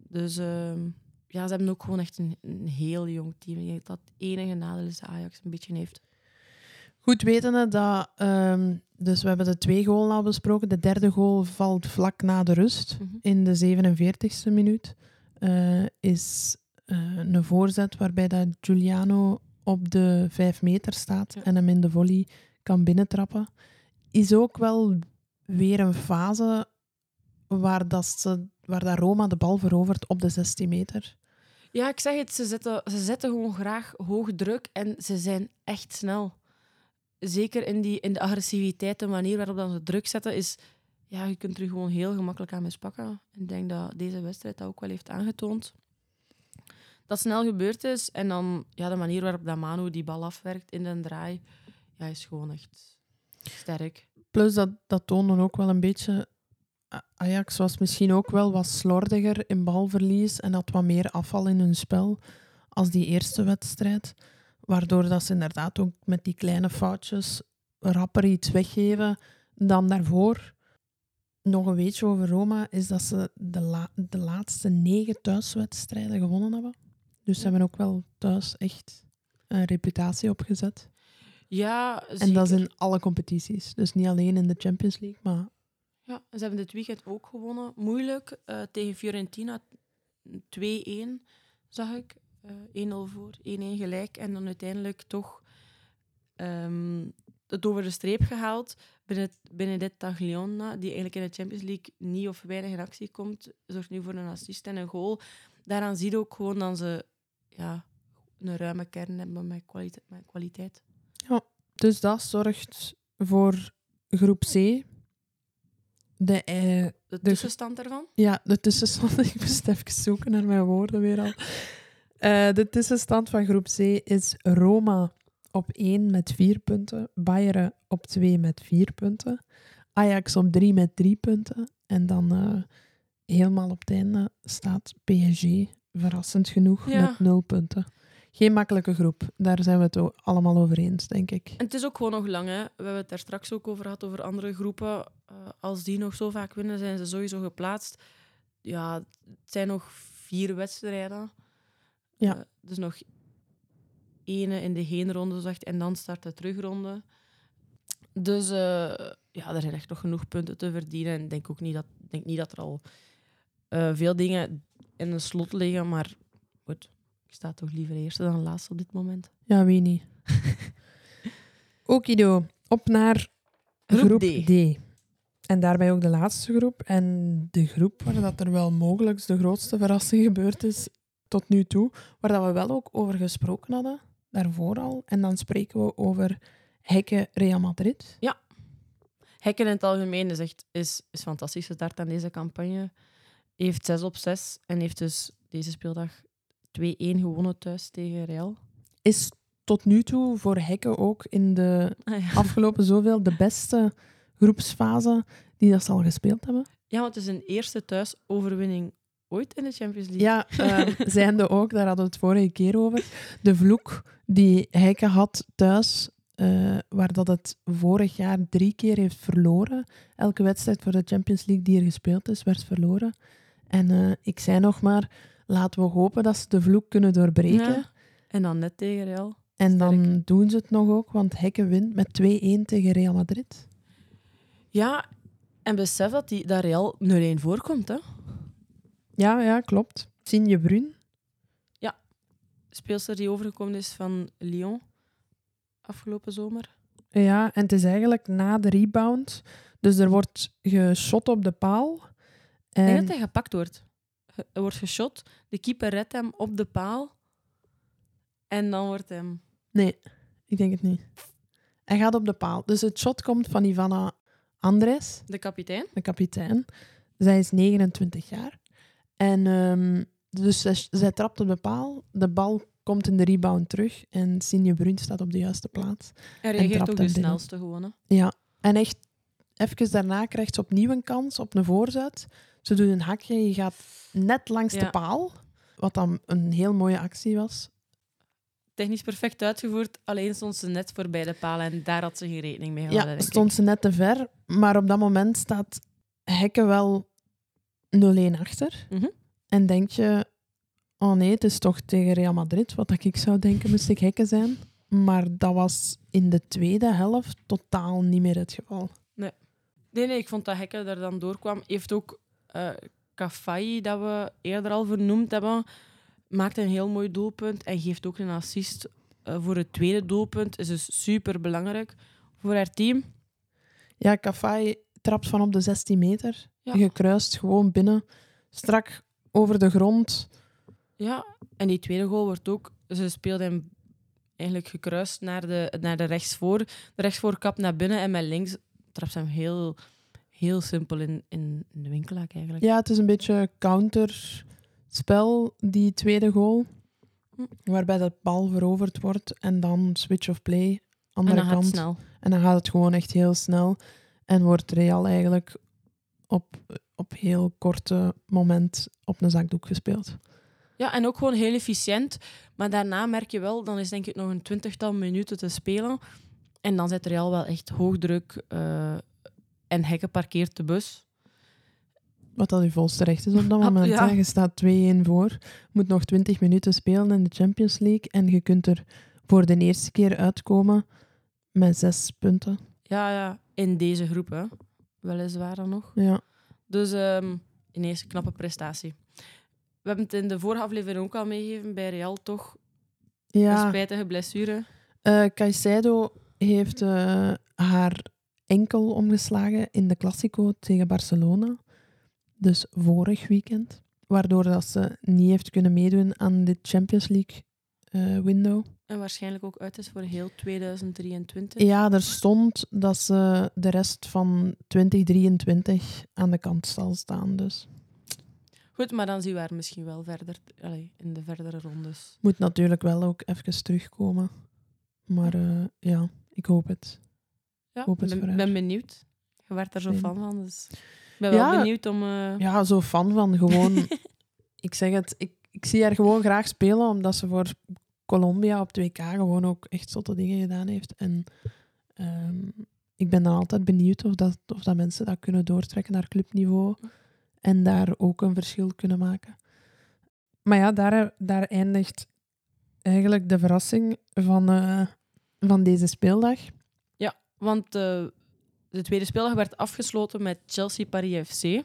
Dus ehm, ja, ze hebben ook gewoon echt een, een heel jong team. Ik denk dat het enige nadeel is dat Ajax een beetje heeft. Goed wetende dat... ehm, dus we hebben de twee goals al besproken. De derde goal valt vlak na de rust. Mhm. In de 47e minuut eh, is eh, een voorzet waarbij dat Giuliano op de 5 meter staat Ja. en hem in de volley kan binnentrappen. Is ook wel weer een fase waar, dat ze, waar dat Roma de bal verovert op de 16 meter. Ja, ik zeg het, ze zetten, ze zetten gewoon graag hoog druk en ze zijn echt snel. Zeker in, die, in de agressiviteit, de manier waarop dan ze druk zetten, is... Ja, je kunt er gewoon heel gemakkelijk aan mispakken. En ik denk dat deze wedstrijd dat ook wel heeft aangetoond. Dat snel gebeurd is. En dan ja, de manier waarop dat Manu die bal afwerkt in de draai, ja, is gewoon echt sterk. Plus dat, dat toonde ook wel een beetje... Ajax was misschien ook wel wat slordiger in balverlies en had wat meer afval in hun spel als die eerste wedstrijd. Waardoor dat ze inderdaad ook met die kleine foutjes rapper iets weggeven dan daarvoor. Nog een weetje over Roma is dat ze de, la- de laatste negen thuiswedstrijden gewonnen hebben. Dus ze hebben ook wel thuis echt een reputatie opgezet. Ja, En dat is in alle competities. Dus niet alleen in de Champions League, maar Ja, ze hebben dit weekend ook gewonnen. Moeilijk eh, tegen Fiorentina 2-1, zag ik. Eh 1-0 voor, 1-1 gelijk. En dan uiteindelijk toch ehm, het over de streep gehaald. Binnen- Benedetta Tagliona, die eigenlijk in de Champions League niet of weinig in actie komt, zorgt nu voor een assist en een goal. Daaraan zie je ook gewoon dat ze ja, een ruime kern hebben met kwaliteit. Met kwaliteit. Dus dat zorgt voor groep C. De, eh, De tussenstand daarvan? ja, de tussenstand. (laughs) Ik moest even zoeken naar mijn woorden weer al. Eh, de tussenstand van groep C is Roma op 1 met 4 punten. Bayern op 2 met 4 punten. Ajax op 3 met 3 punten. En dan eh, helemaal op het einde staat PSG, verrassend genoeg, Ja. met 0 punten. Geen makkelijke groep. Daar zijn we het allemaal over eens, denk ik. En het is ook gewoon nog lang. Hè. We hebben het daar straks ook over gehad, over andere groepen. Eh, als die nog zo vaak winnen, zijn ze sowieso geplaatst. Ja, het zijn nog vier wedstrijden. Ja. Eh, dus nog ene in de heenronde zegt en dan start de terugronde. Dus eh, ja, er zijn echt nog genoeg punten te verdienen. En ik denk ook niet dat, denk niet dat er al eh, veel dingen in een slot liggen. Maar goed, ik sta toch liever eerste dan laatste op dit moment. Ja, wie niet. (laughs) Okido, op naar Groep groep, D. D. En daarbij ook de laatste groep. En de groep waar dat er wel mogelijk de grootste verrassing gebeurd is tot nu toe. Waar dat we wel ook over gesproken hadden, daarvoor al. En dan spreken we over Hekke Real Madrid. Hekken in het algemeen is echt is, is fantastisch gestart aan deze campagne. Heeft 6 op 6 en heeft dus deze speeldag 2-1 gewonnen thuis tegen Real. Is tot nu toe voor Hekke ook in de Ah, ja. afgelopen zoveel de beste groepsfase die dat ze al gespeeld hebben. ja, want het is een eerste thuisoverwinning ooit in de Champions League. Ja, ehm (laughs) zijnde ook, daar hadden we het vorige keer over. De vloek die Heike had thuis, eh, waar dat het vorig jaar drie keer heeft verloren. Elke wedstrijd voor de Champions League die er gespeeld is, werd verloren. En eh, ik zei nog maar, laten we hopen dat ze de vloek kunnen doorbreken. Ja. En dan net tegen Real. En dan doen ze het nog ook, want Hekke wint met 2-1 tegen Real Madrid. Ja, en besef dat, die, dat Real 0-1 voorkomt. Hè. Ja, ja, klopt. Signe Brun. Speelster die overgekomen is van Lyon afgelopen zomer. Ja, en het is eigenlijk na de rebound. Dus er wordt geschot op de paal. Ik denk En dat hij gepakt wordt. Er wordt geschot, de keeper redt hem op de paal. En dan wordt hem... Nee, ik denk het niet. Hij gaat op de paal. Dus het shot komt van Ivana Andres, De kapitein. de kapitein. Zij is 29 jaar. En ehm, dus zij, zij trapt op de paal. De bal komt in de rebound terug. En Sinje Brun staat op de juiste plaats. Hij reageert ook de snelste gewoon. Hè. Ja, en echt even daarna krijgt ze opnieuw een kans op een voorzet. Ze doet een hakje, je gaat net langs de paal. Wat dan een heel mooie actie was. Technisch perfect uitgevoerd, alleen stond ze net voorbij de paal en daar had ze geen rekening mee gehouden. Ja, stond ze net te ver. Maar op dat moment staat Hekke wel 0-1 achter. Mhm. En denk je, oh nee, het is toch tegen Real Madrid. Wat dat ik zou denken, moest ik Hekke zijn. Maar dat was in de tweede helft totaal niet meer het geval. Nee, nee, ik vond dat Hekke er dan doorkwam. Heeft ook eh Kafai, dat we eerder al vernoemd hebben, maakt een heel mooi doelpunt en geeft ook een assist eh, voor het tweede doelpunt. Is dus super belangrijk voor haar team. Ja, Kafai trapt van op de 16 meter. Ja. Gekruist, gewoon binnen. Strak over de grond. Ja, en die tweede goal wordt ook... Ze speelt hem eigenlijk gekruist naar de, naar de rechtsvoor. De rechtsvoor kapt naar binnen en met links trapt ze hem heel, heel simpel in, in, de winkelhaak eigenlijk. Ja, het is een beetje counterspel, die tweede goal. Hm. Waarbij dat bal veroverd wordt en dan switch of play, en andere gaat kant. het snel. En dan gaat het gewoon echt heel snel. En wordt Real eigenlijk op, op heel korte moment op een zakdoek gespeeld. Ja, en ook gewoon heel efficiënt. Maar daarna merk je wel, dan is denk ik nog een twintigtal minuten te spelen. En dan zet Real wel echt hoogdruk eh en Hekken parkeert de bus. Wat dat je volste recht is op dat (laughs) moment. ja. Je staat 2-1 voor. Moet nog 20 minuten spelen in de Champions League. En je kunt er voor de eerste keer uitkomen met zes punten. Ja, ja, in deze groep, hè. Weliswaar dan nog. Ja. Dus ehm ineens een knappe prestatie. We hebben het in de vorige aflevering ook al meegegeven bij Real, toch? Een ja. spijtige blessure. Eh Caicedo heeft eh, haar enkel omgeslagen in de Classico tegen Barcelona. Dus vorig weekend. Waardoor dat ze niet heeft kunnen meedoen aan de Champions League eh, window. En waarschijnlijk ook uit is voor heel 2023. Ja, er stond dat ze de rest van 2023 aan de kant zal staan. Dus Goed, maar dan zien we haar misschien wel verder in de verdere rondes. moet natuurlijk wel ook even terugkomen. Maar eh, ja, ik hoop het. Ja, Hoop het ben, ben benieuwd. Je werd er zo Nee. fan van, dus ik ben wel benieuwd om... eh, Ja, zo fan van gewoon. (laughs) ik zeg het, ik, ik zie haar gewoon graag spelen, omdat ze voor Colombia op 2K gewoon ook echt zotte dingen gedaan heeft. En ehm, ik ben dan altijd benieuwd of dat, of dat mensen dat kunnen doortrekken naar clubniveau en daar ook een verschil kunnen maken. Maar ja, daar, daar eindigt eigenlijk de verrassing van, eh, van deze speeldag. Want eh, de tweede speeldag werd afgesloten met Chelsea-Paris FC.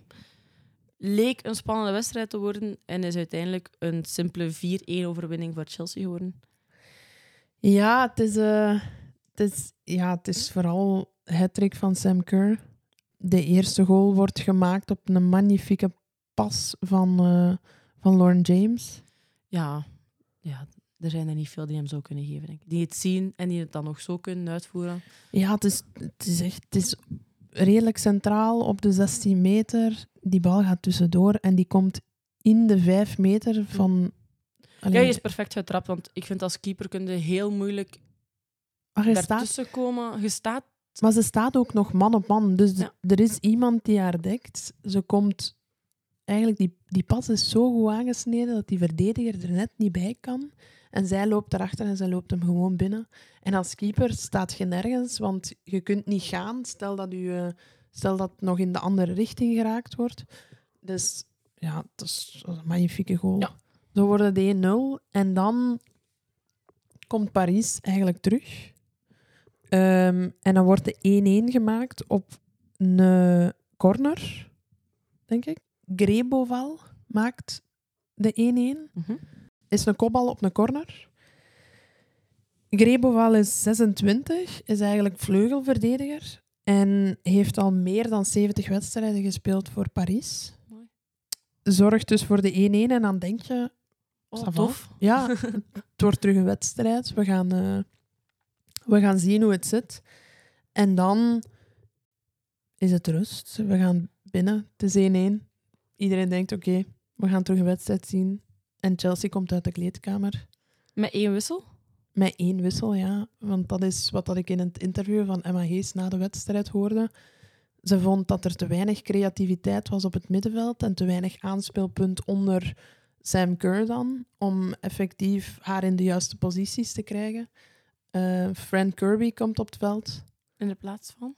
Leek een spannende wedstrijd te worden en is uiteindelijk een simpele 4-1-overwinning voor Chelsea geworden. Ja, het is, eh, het is, ja, het is vooral het trick van Sam Kerr. De eerste goal wordt gemaakt op een magnifieke pas van, eh, van Lauren James. Ja, ja, er zijn er niet veel die hem zo kunnen geven. Denk ik. Die het zien en die het dan nog zo kunnen uitvoeren. Ja, het is, het is echt het is redelijk centraal op de 16 meter. Die bal gaat tussendoor en die komt in de 5 meter van... Ja, je is perfect getrapt, want ik vind als keeper kun je heel moeilijk maar, staat, komen. Je staat... maar ze staat ook nog man op man. Dus Ja. er is iemand die haar dekt. Ze komt... Eigenlijk, die, die pas is zo goed aangesneden dat die verdediger er net niet bij kan. En zij loopt erachter en zij loopt hem gewoon binnen. En als keeper staat je nergens, want je kunt niet gaan. Stel dat, u, stel dat het nog in de andere richting geraakt wordt. Dus ja, het is een magnifieke goal. Ja. Zo worden de 1-0. En dan komt Paris eigenlijk terug. Ehm, en dan wordt de 1-1 gemaakt op een corner, denk ik. Greboval maakt de 1-1 Mhm. Is een kopbal op een corner. Greboval is 26, is eigenlijk vleugelverdediger en heeft al meer dan 70 wedstrijden gespeeld voor Paris. Mooi. Zorgt dus voor de 1-1 en dan denk je, Oh, tof. ja, (laughs) het wordt terug een wedstrijd. We gaan, eh, we gaan zien hoe het zit. En dan is het rust. We gaan binnen. Het is 1-1. Iedereen denkt, oké, we gaan terug een wedstrijd zien. En Chelsea komt uit de kleedkamer. Met één wissel? Met één wissel, ja. Want dat is wat dat ik in het interview van Emma Hees na de wedstrijd hoorde. Ze vond dat er te weinig creativiteit was op het middenveld en te weinig aanspeelpunt onder Sam Kerr dan, om effectief haar in de juiste posities te krijgen. Eh Fran Kirby komt op het veld. In de plaats van?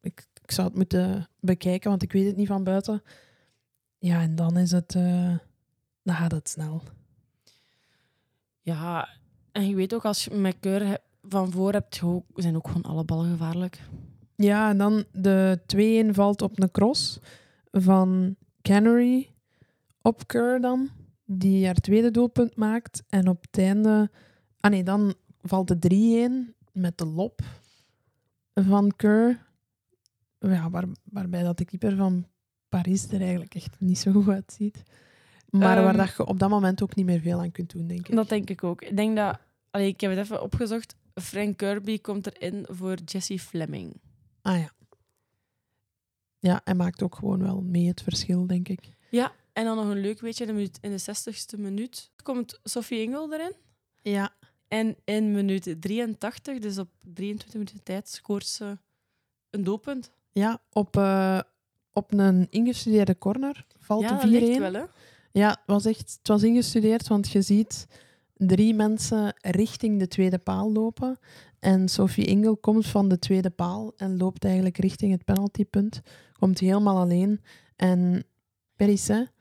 Ik, ik zou het moeten bekijken, want ik weet het niet van buiten. Ja, en dan is het... eh, dan gaat het snel. Ja, en je weet ook, als je met Keur van voor hebt, zijn ook gewoon alle ballen gevaarlijk. Ja, en dan de 2-1 valt op een cross van Canary op Kerr dan, die haar tweede doelpunt maakt. En op het einde... Ah nee, dan valt de 3-1 met de lop van Kerr. Ja, waar, waarbij dat de keeper van Paris er eigenlijk echt niet zo goed uitziet. Maar waar Ehm, dat je op dat moment ook niet meer veel aan kunt doen, denk ik. Dat denk ik ook. Ik denk dat... Allee, ik heb het even opgezocht. Frank Kirby komt erin voor Jesse Fleming. Ah ja. Ja, hij maakt ook gewoon wel mee het verschil, denk ik. Ja, en dan nog een leuk weetje. In de, minuut, in de 60ste minuut komt Sophie Engel erin. Ja, En in minuut 83, dus op 23 minuten tijd, scoort ze een doelpunt. Ja, op, eh, op een ingestudeerde corner valt ja, dat de 4-1. ligt wel, hè. Ja, het was echt het was ingestudeerd, want je ziet drie mensen richting de tweede paal lopen. En Sophie Ingel komt van de tweede paal en loopt eigenlijk richting het penaltypunt. Komt helemaal alleen. En Perisset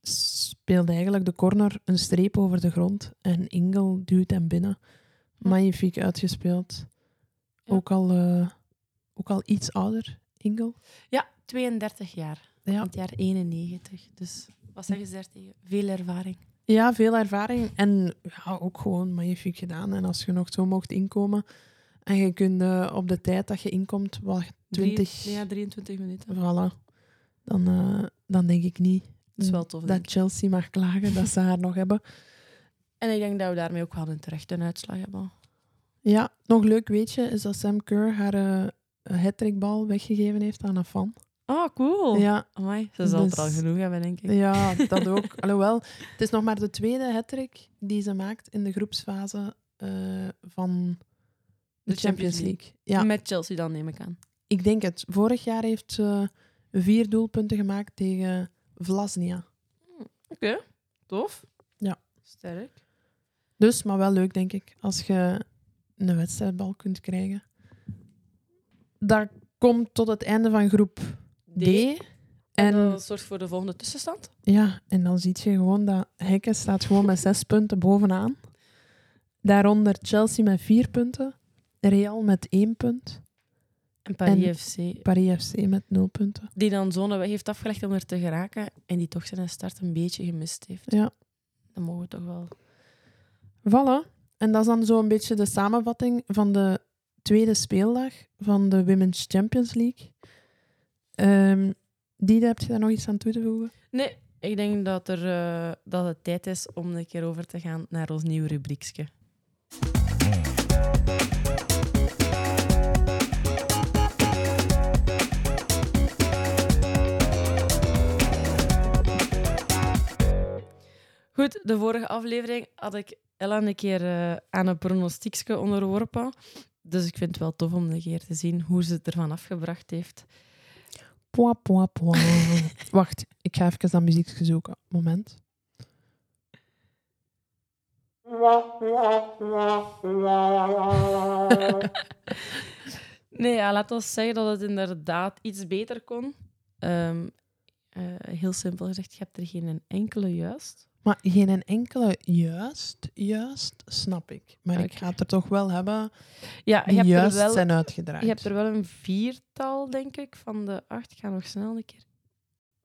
speelde eigenlijk de corner een streep over de grond. En Ingel duwt hem binnen. Magnifiek uitgespeeld. Ja. Ook, al, eh, ook al iets ouder, Ingel. Ja, 32 jaar. In Ja. het jaar 91. Dus wat zeggen ze daar tegen? Veel ervaring. Ja, veel ervaring en ja, ook gewoon magnifiek gedaan. En als je nog zo mocht inkomen en je kunt eh, op de tijd dat je inkomt, wat 20, Drie- ja, 23 minuten. voilà, dan, eh, dan denk ik niet Dat is wel tof, dat Chelsea mag klagen dat ze haar nog hebben. En ik denk dat we daarmee ook wel een terechte uitslag hebben. Ja, nog leuk weetje is dat Sam Kerr haar uh, hattrickbal weggegeven heeft aan een fan. Oh, cool. Ja, Amai, ze zal Dus- het al genoeg hebben, denk ik. ja, (laughs) dat ook. Alhoewel, het is nog maar de tweede hattrick die ze maakt in de groepsfase eh, van de, De Champions Champions League. League. Ja. Met Chelsea dan, neem ik aan. Ik denk het. Vorig jaar heeft ze vier doelpunten gemaakt tegen Vlasnia. Oké, tof. Ja. Sterk. Dus, maar wel leuk, denk ik, als je een wedstrijdbal kunt krijgen. Dat komt tot het einde van groep D. En En, dat zorgt voor de volgende tussenstand. ja, en dan zie je gewoon dat Hekken staat gewoon met zes punten bovenaan. Daaronder Chelsea met vier punten. Real met één punt. En Paris En- FC, Paris FC met nul punten. die dan zo'n weg heeft afgelegd om er te geraken en die toch zijn start een beetje gemist heeft. Ja. Dan mogen we toch wel... Voilà. En dat is dan zo'n beetje de samenvatting van de tweede speeldag van de Women's Champions League. Ehm die heb je daar nog iets aan toe te voegen? Nee, ik denk dat, er, eh, dat het tijd is om een keer over te gaan naar ons nieuwe rubriekje. Goed, de vorige aflevering had ik Ella een keer eh, aan een pronostiekje onderworpen. Dus ik vind het wel tof om een keer te zien hoe ze het ervan afgebracht heeft. Pwa, pwa, pwa. Wacht, ik ga even dat muziek zoeken. Moment. (laughs) Nee, ja, laat ons zeggen dat het inderdaad iets beter kon. Ehm, eh, heel simpel gezegd, je hebt er geen enkele juist. Maar geen enkele juist, juist, snap ik. Maar ik ga het er toch wel hebben Ja, je hebt, er juist wel, zijn uitgedraaid. je hebt er wel een viertal, denk ik, van de acht. Ik ga nog snel een keer.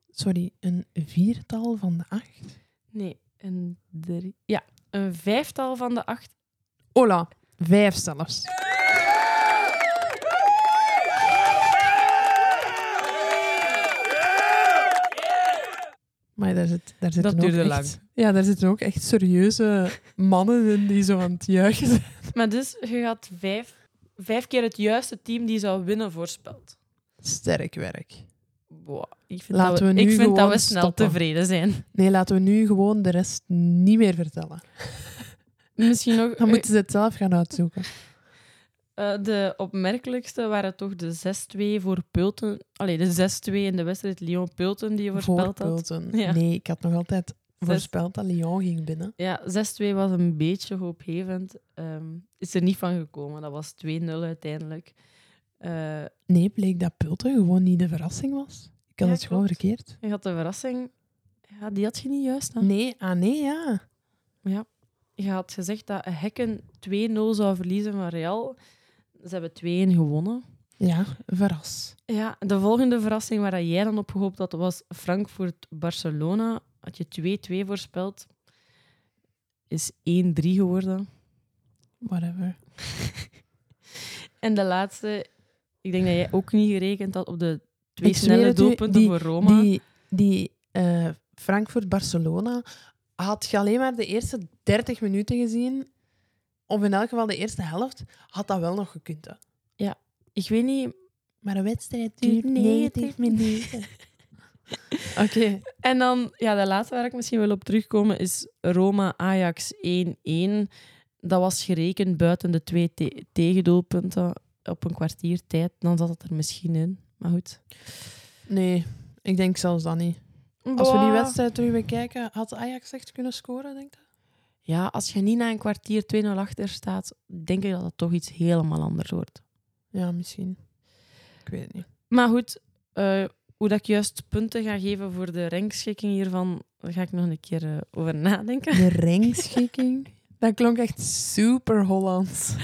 Sorry, een viertal van de acht? Nee, een drie. Ja, een vijftal van de acht. Hola, vijf zelfs. Maar daar, zit, daar zitten Dat ook echt, Ja, daar zitten ook echt serieuze mannen in die zo aan het juichen zijn. Maar dus, je had vijf, vijf keer het juiste team die zou winnen voorspeld. Sterk werk. Boah, ik vind, Laten dat, we, we nu ik vind dat gewoon we snel stoppen. tevreden zijn. Nee, laten we nu gewoon de rest niet meer vertellen. Misschien nog... Dan moeten ze het zelf gaan uitzoeken. Eh, de opmerkelijkste waren toch de 6-2 voor Pulten. Allee, de 6-2 in de wedstrijd Lyon-Pulten die je voorspeld had. Voorpulten. (laughs) Ja. Nee, ik had nog altijd Zes- voorspeld dat Lyon ging binnen. Ja, 6-2 was een beetje hoopgevend. Ehm, is er niet van gekomen. Dat was 2-0 uiteindelijk. Eh, Nee, bleek dat Pulten gewoon niet de verrassing was. Ik had Ja, het gewoon verkeerd. je had de verrassing... Ja, die had je niet juist. Hè? Nee, ah nee, ja. Ja. Je had gezegd dat Hekken 2-0 zou verliezen van Real. Ze hebben 2-1 gewonnen. Ja, verras. Ja, de volgende verrassing waar jij dan op gehoopt had, was Frankfurt-Barcelona. Had je 2-2 voorspeld. Is 1-3 geworden. Whatever. (laughs) En de laatste, ik denk dat jij ook niet gerekend had op de twee Ik snelle doelpunten die- voor Roma. Die, die eh, Frankfurt-Barcelona had je alleen maar de eerste 30 minuten gezien, of in elk geval de eerste helft, had dat wel nog gekund. Hè. Ik weet niet. Maar een wedstrijd Duurt duurt 90 minuten. (laughs) Oké. En dan, ja, de laatste waar ik misschien wil op terugkomen is Roma-Ajax 1-1. Dat was gerekend buiten de twee te- tegendoelpunten op een kwartier tijd. Dan zat het er misschien in. Maar goed. Nee, ik denk zelfs dat niet. Als we die wedstrijd terug bekijken, had Ajax echt kunnen scoren, denk je? Ja, als je niet na een kwartier 2-0 achter staat, denk ik dat het toch iets helemaal anders wordt. Ja, misschien. Ik weet het niet. Maar goed, eh, hoe dat ik juist punten ga geven voor de rangschikking hiervan, daar ga ik nog een keer eh, over nadenken. De rangschikking. (laughs) Dat klonk echt super Hollands.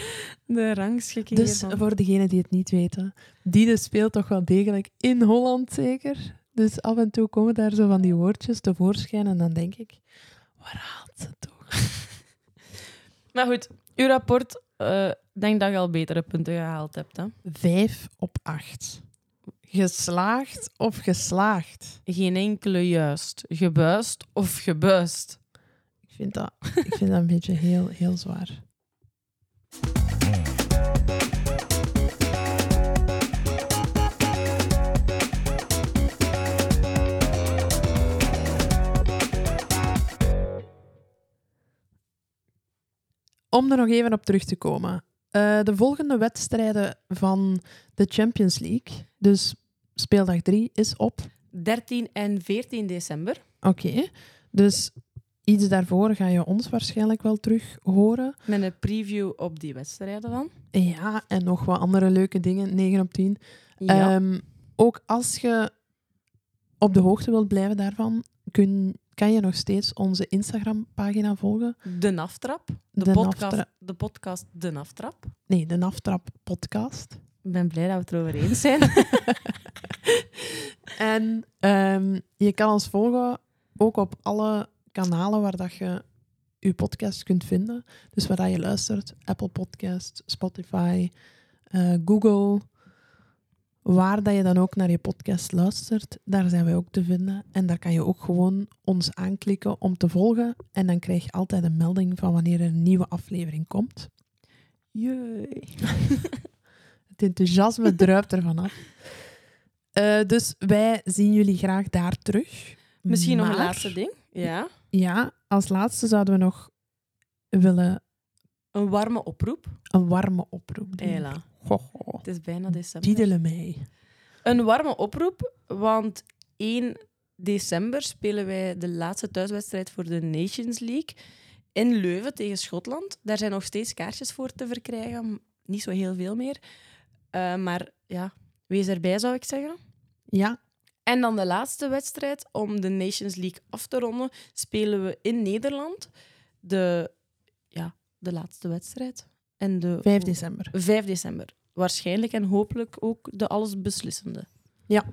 De rangschikking Dus hiervan. voor degenen die het niet weten, Diede speelt toch wel degelijk in Holland zeker. Dus af en toe komen daar zo van die woordjes tevoorschijn en dan denk ik, waar haalt ze toch? (laughs) Maar goed, uw rapport, ik denk dat je al betere punten gehaald hebt. Hè? Vijf op acht. Geslaagd of geslaagd? Geen enkele juist. Gebuist of gebuist. Ik vind dat, ik vind dat een beetje heel, heel zwaar. Om er nog even op terug te komen. Eh, de volgende wedstrijden van de Champions League, dus speeldag 3, is op 13 en 14 december. Oké, dus iets daarvoor ga je ons waarschijnlijk wel terug horen. Met een preview op die wedstrijden dan. Ja, en nog wat andere leuke dingen, 9 op 10. Ja. Ehm, ook als je op de hoogte wilt blijven daarvan, kun kan je nog steeds onze Instagram-pagina volgen. De Naftrap. De, De podcast, de podcast De Naftrap. Nee, de Naftrap podcast. Ik ben blij dat we het erover eens zijn. (laughs) En ehm, je kan ons volgen ook op alle kanalen waar dat je je podcast kunt vinden. Dus waar dat je luistert, Apple Podcast, Spotify, eh, Google. Waar dat je dan ook naar je podcast luistert, daar zijn wij ook te vinden. En daar kan je ook gewoon ons aanklikken om te volgen. En dan krijg je altijd een melding van wanneer er een nieuwe aflevering komt. Jee. (laughs) Het enthousiasme druipt ervan af. Eh, dus wij zien jullie graag daar terug. Misschien nog een laatste ding. Ja. Ja, als laatste zouden we nog willen Een warme oproep. een warme oproep doen. Het is bijna december. Diedele mij. Een warme oproep, want 1 december spelen wij de laatste thuiswedstrijd voor de Nations League in Leuven tegen Schotland. Daar zijn nog steeds kaartjes voor te verkrijgen. Niet zo heel veel meer. Eh, maar ja, wees erbij zou ik zeggen. Ja, En dan de laatste wedstrijd om de Nations League af te ronden, spelen we in Nederland de, ja, de laatste wedstrijd. En de 5 december. 5 december. Waarschijnlijk en hopelijk ook de allesbeslissende. Ja.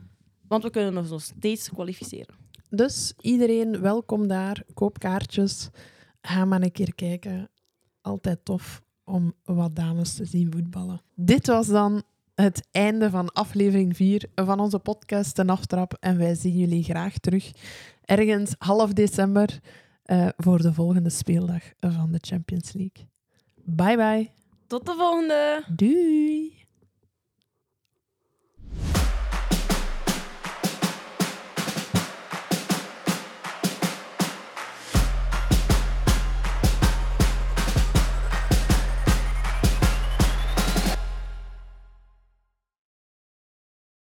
Want we kunnen ons nog steeds kwalificeren. Dus iedereen welkom daar. Koop kaartjes. Ga maar een keer kijken. Altijd tof om wat dames te zien voetballen. Dit was dan het einde van aflevering 4 van onze podcast Ten Aftrap. En wij zien jullie graag terug ergens half december eh, voor de volgende speeldag van de Champions League. Bye bye. Tot de volgende! Doei.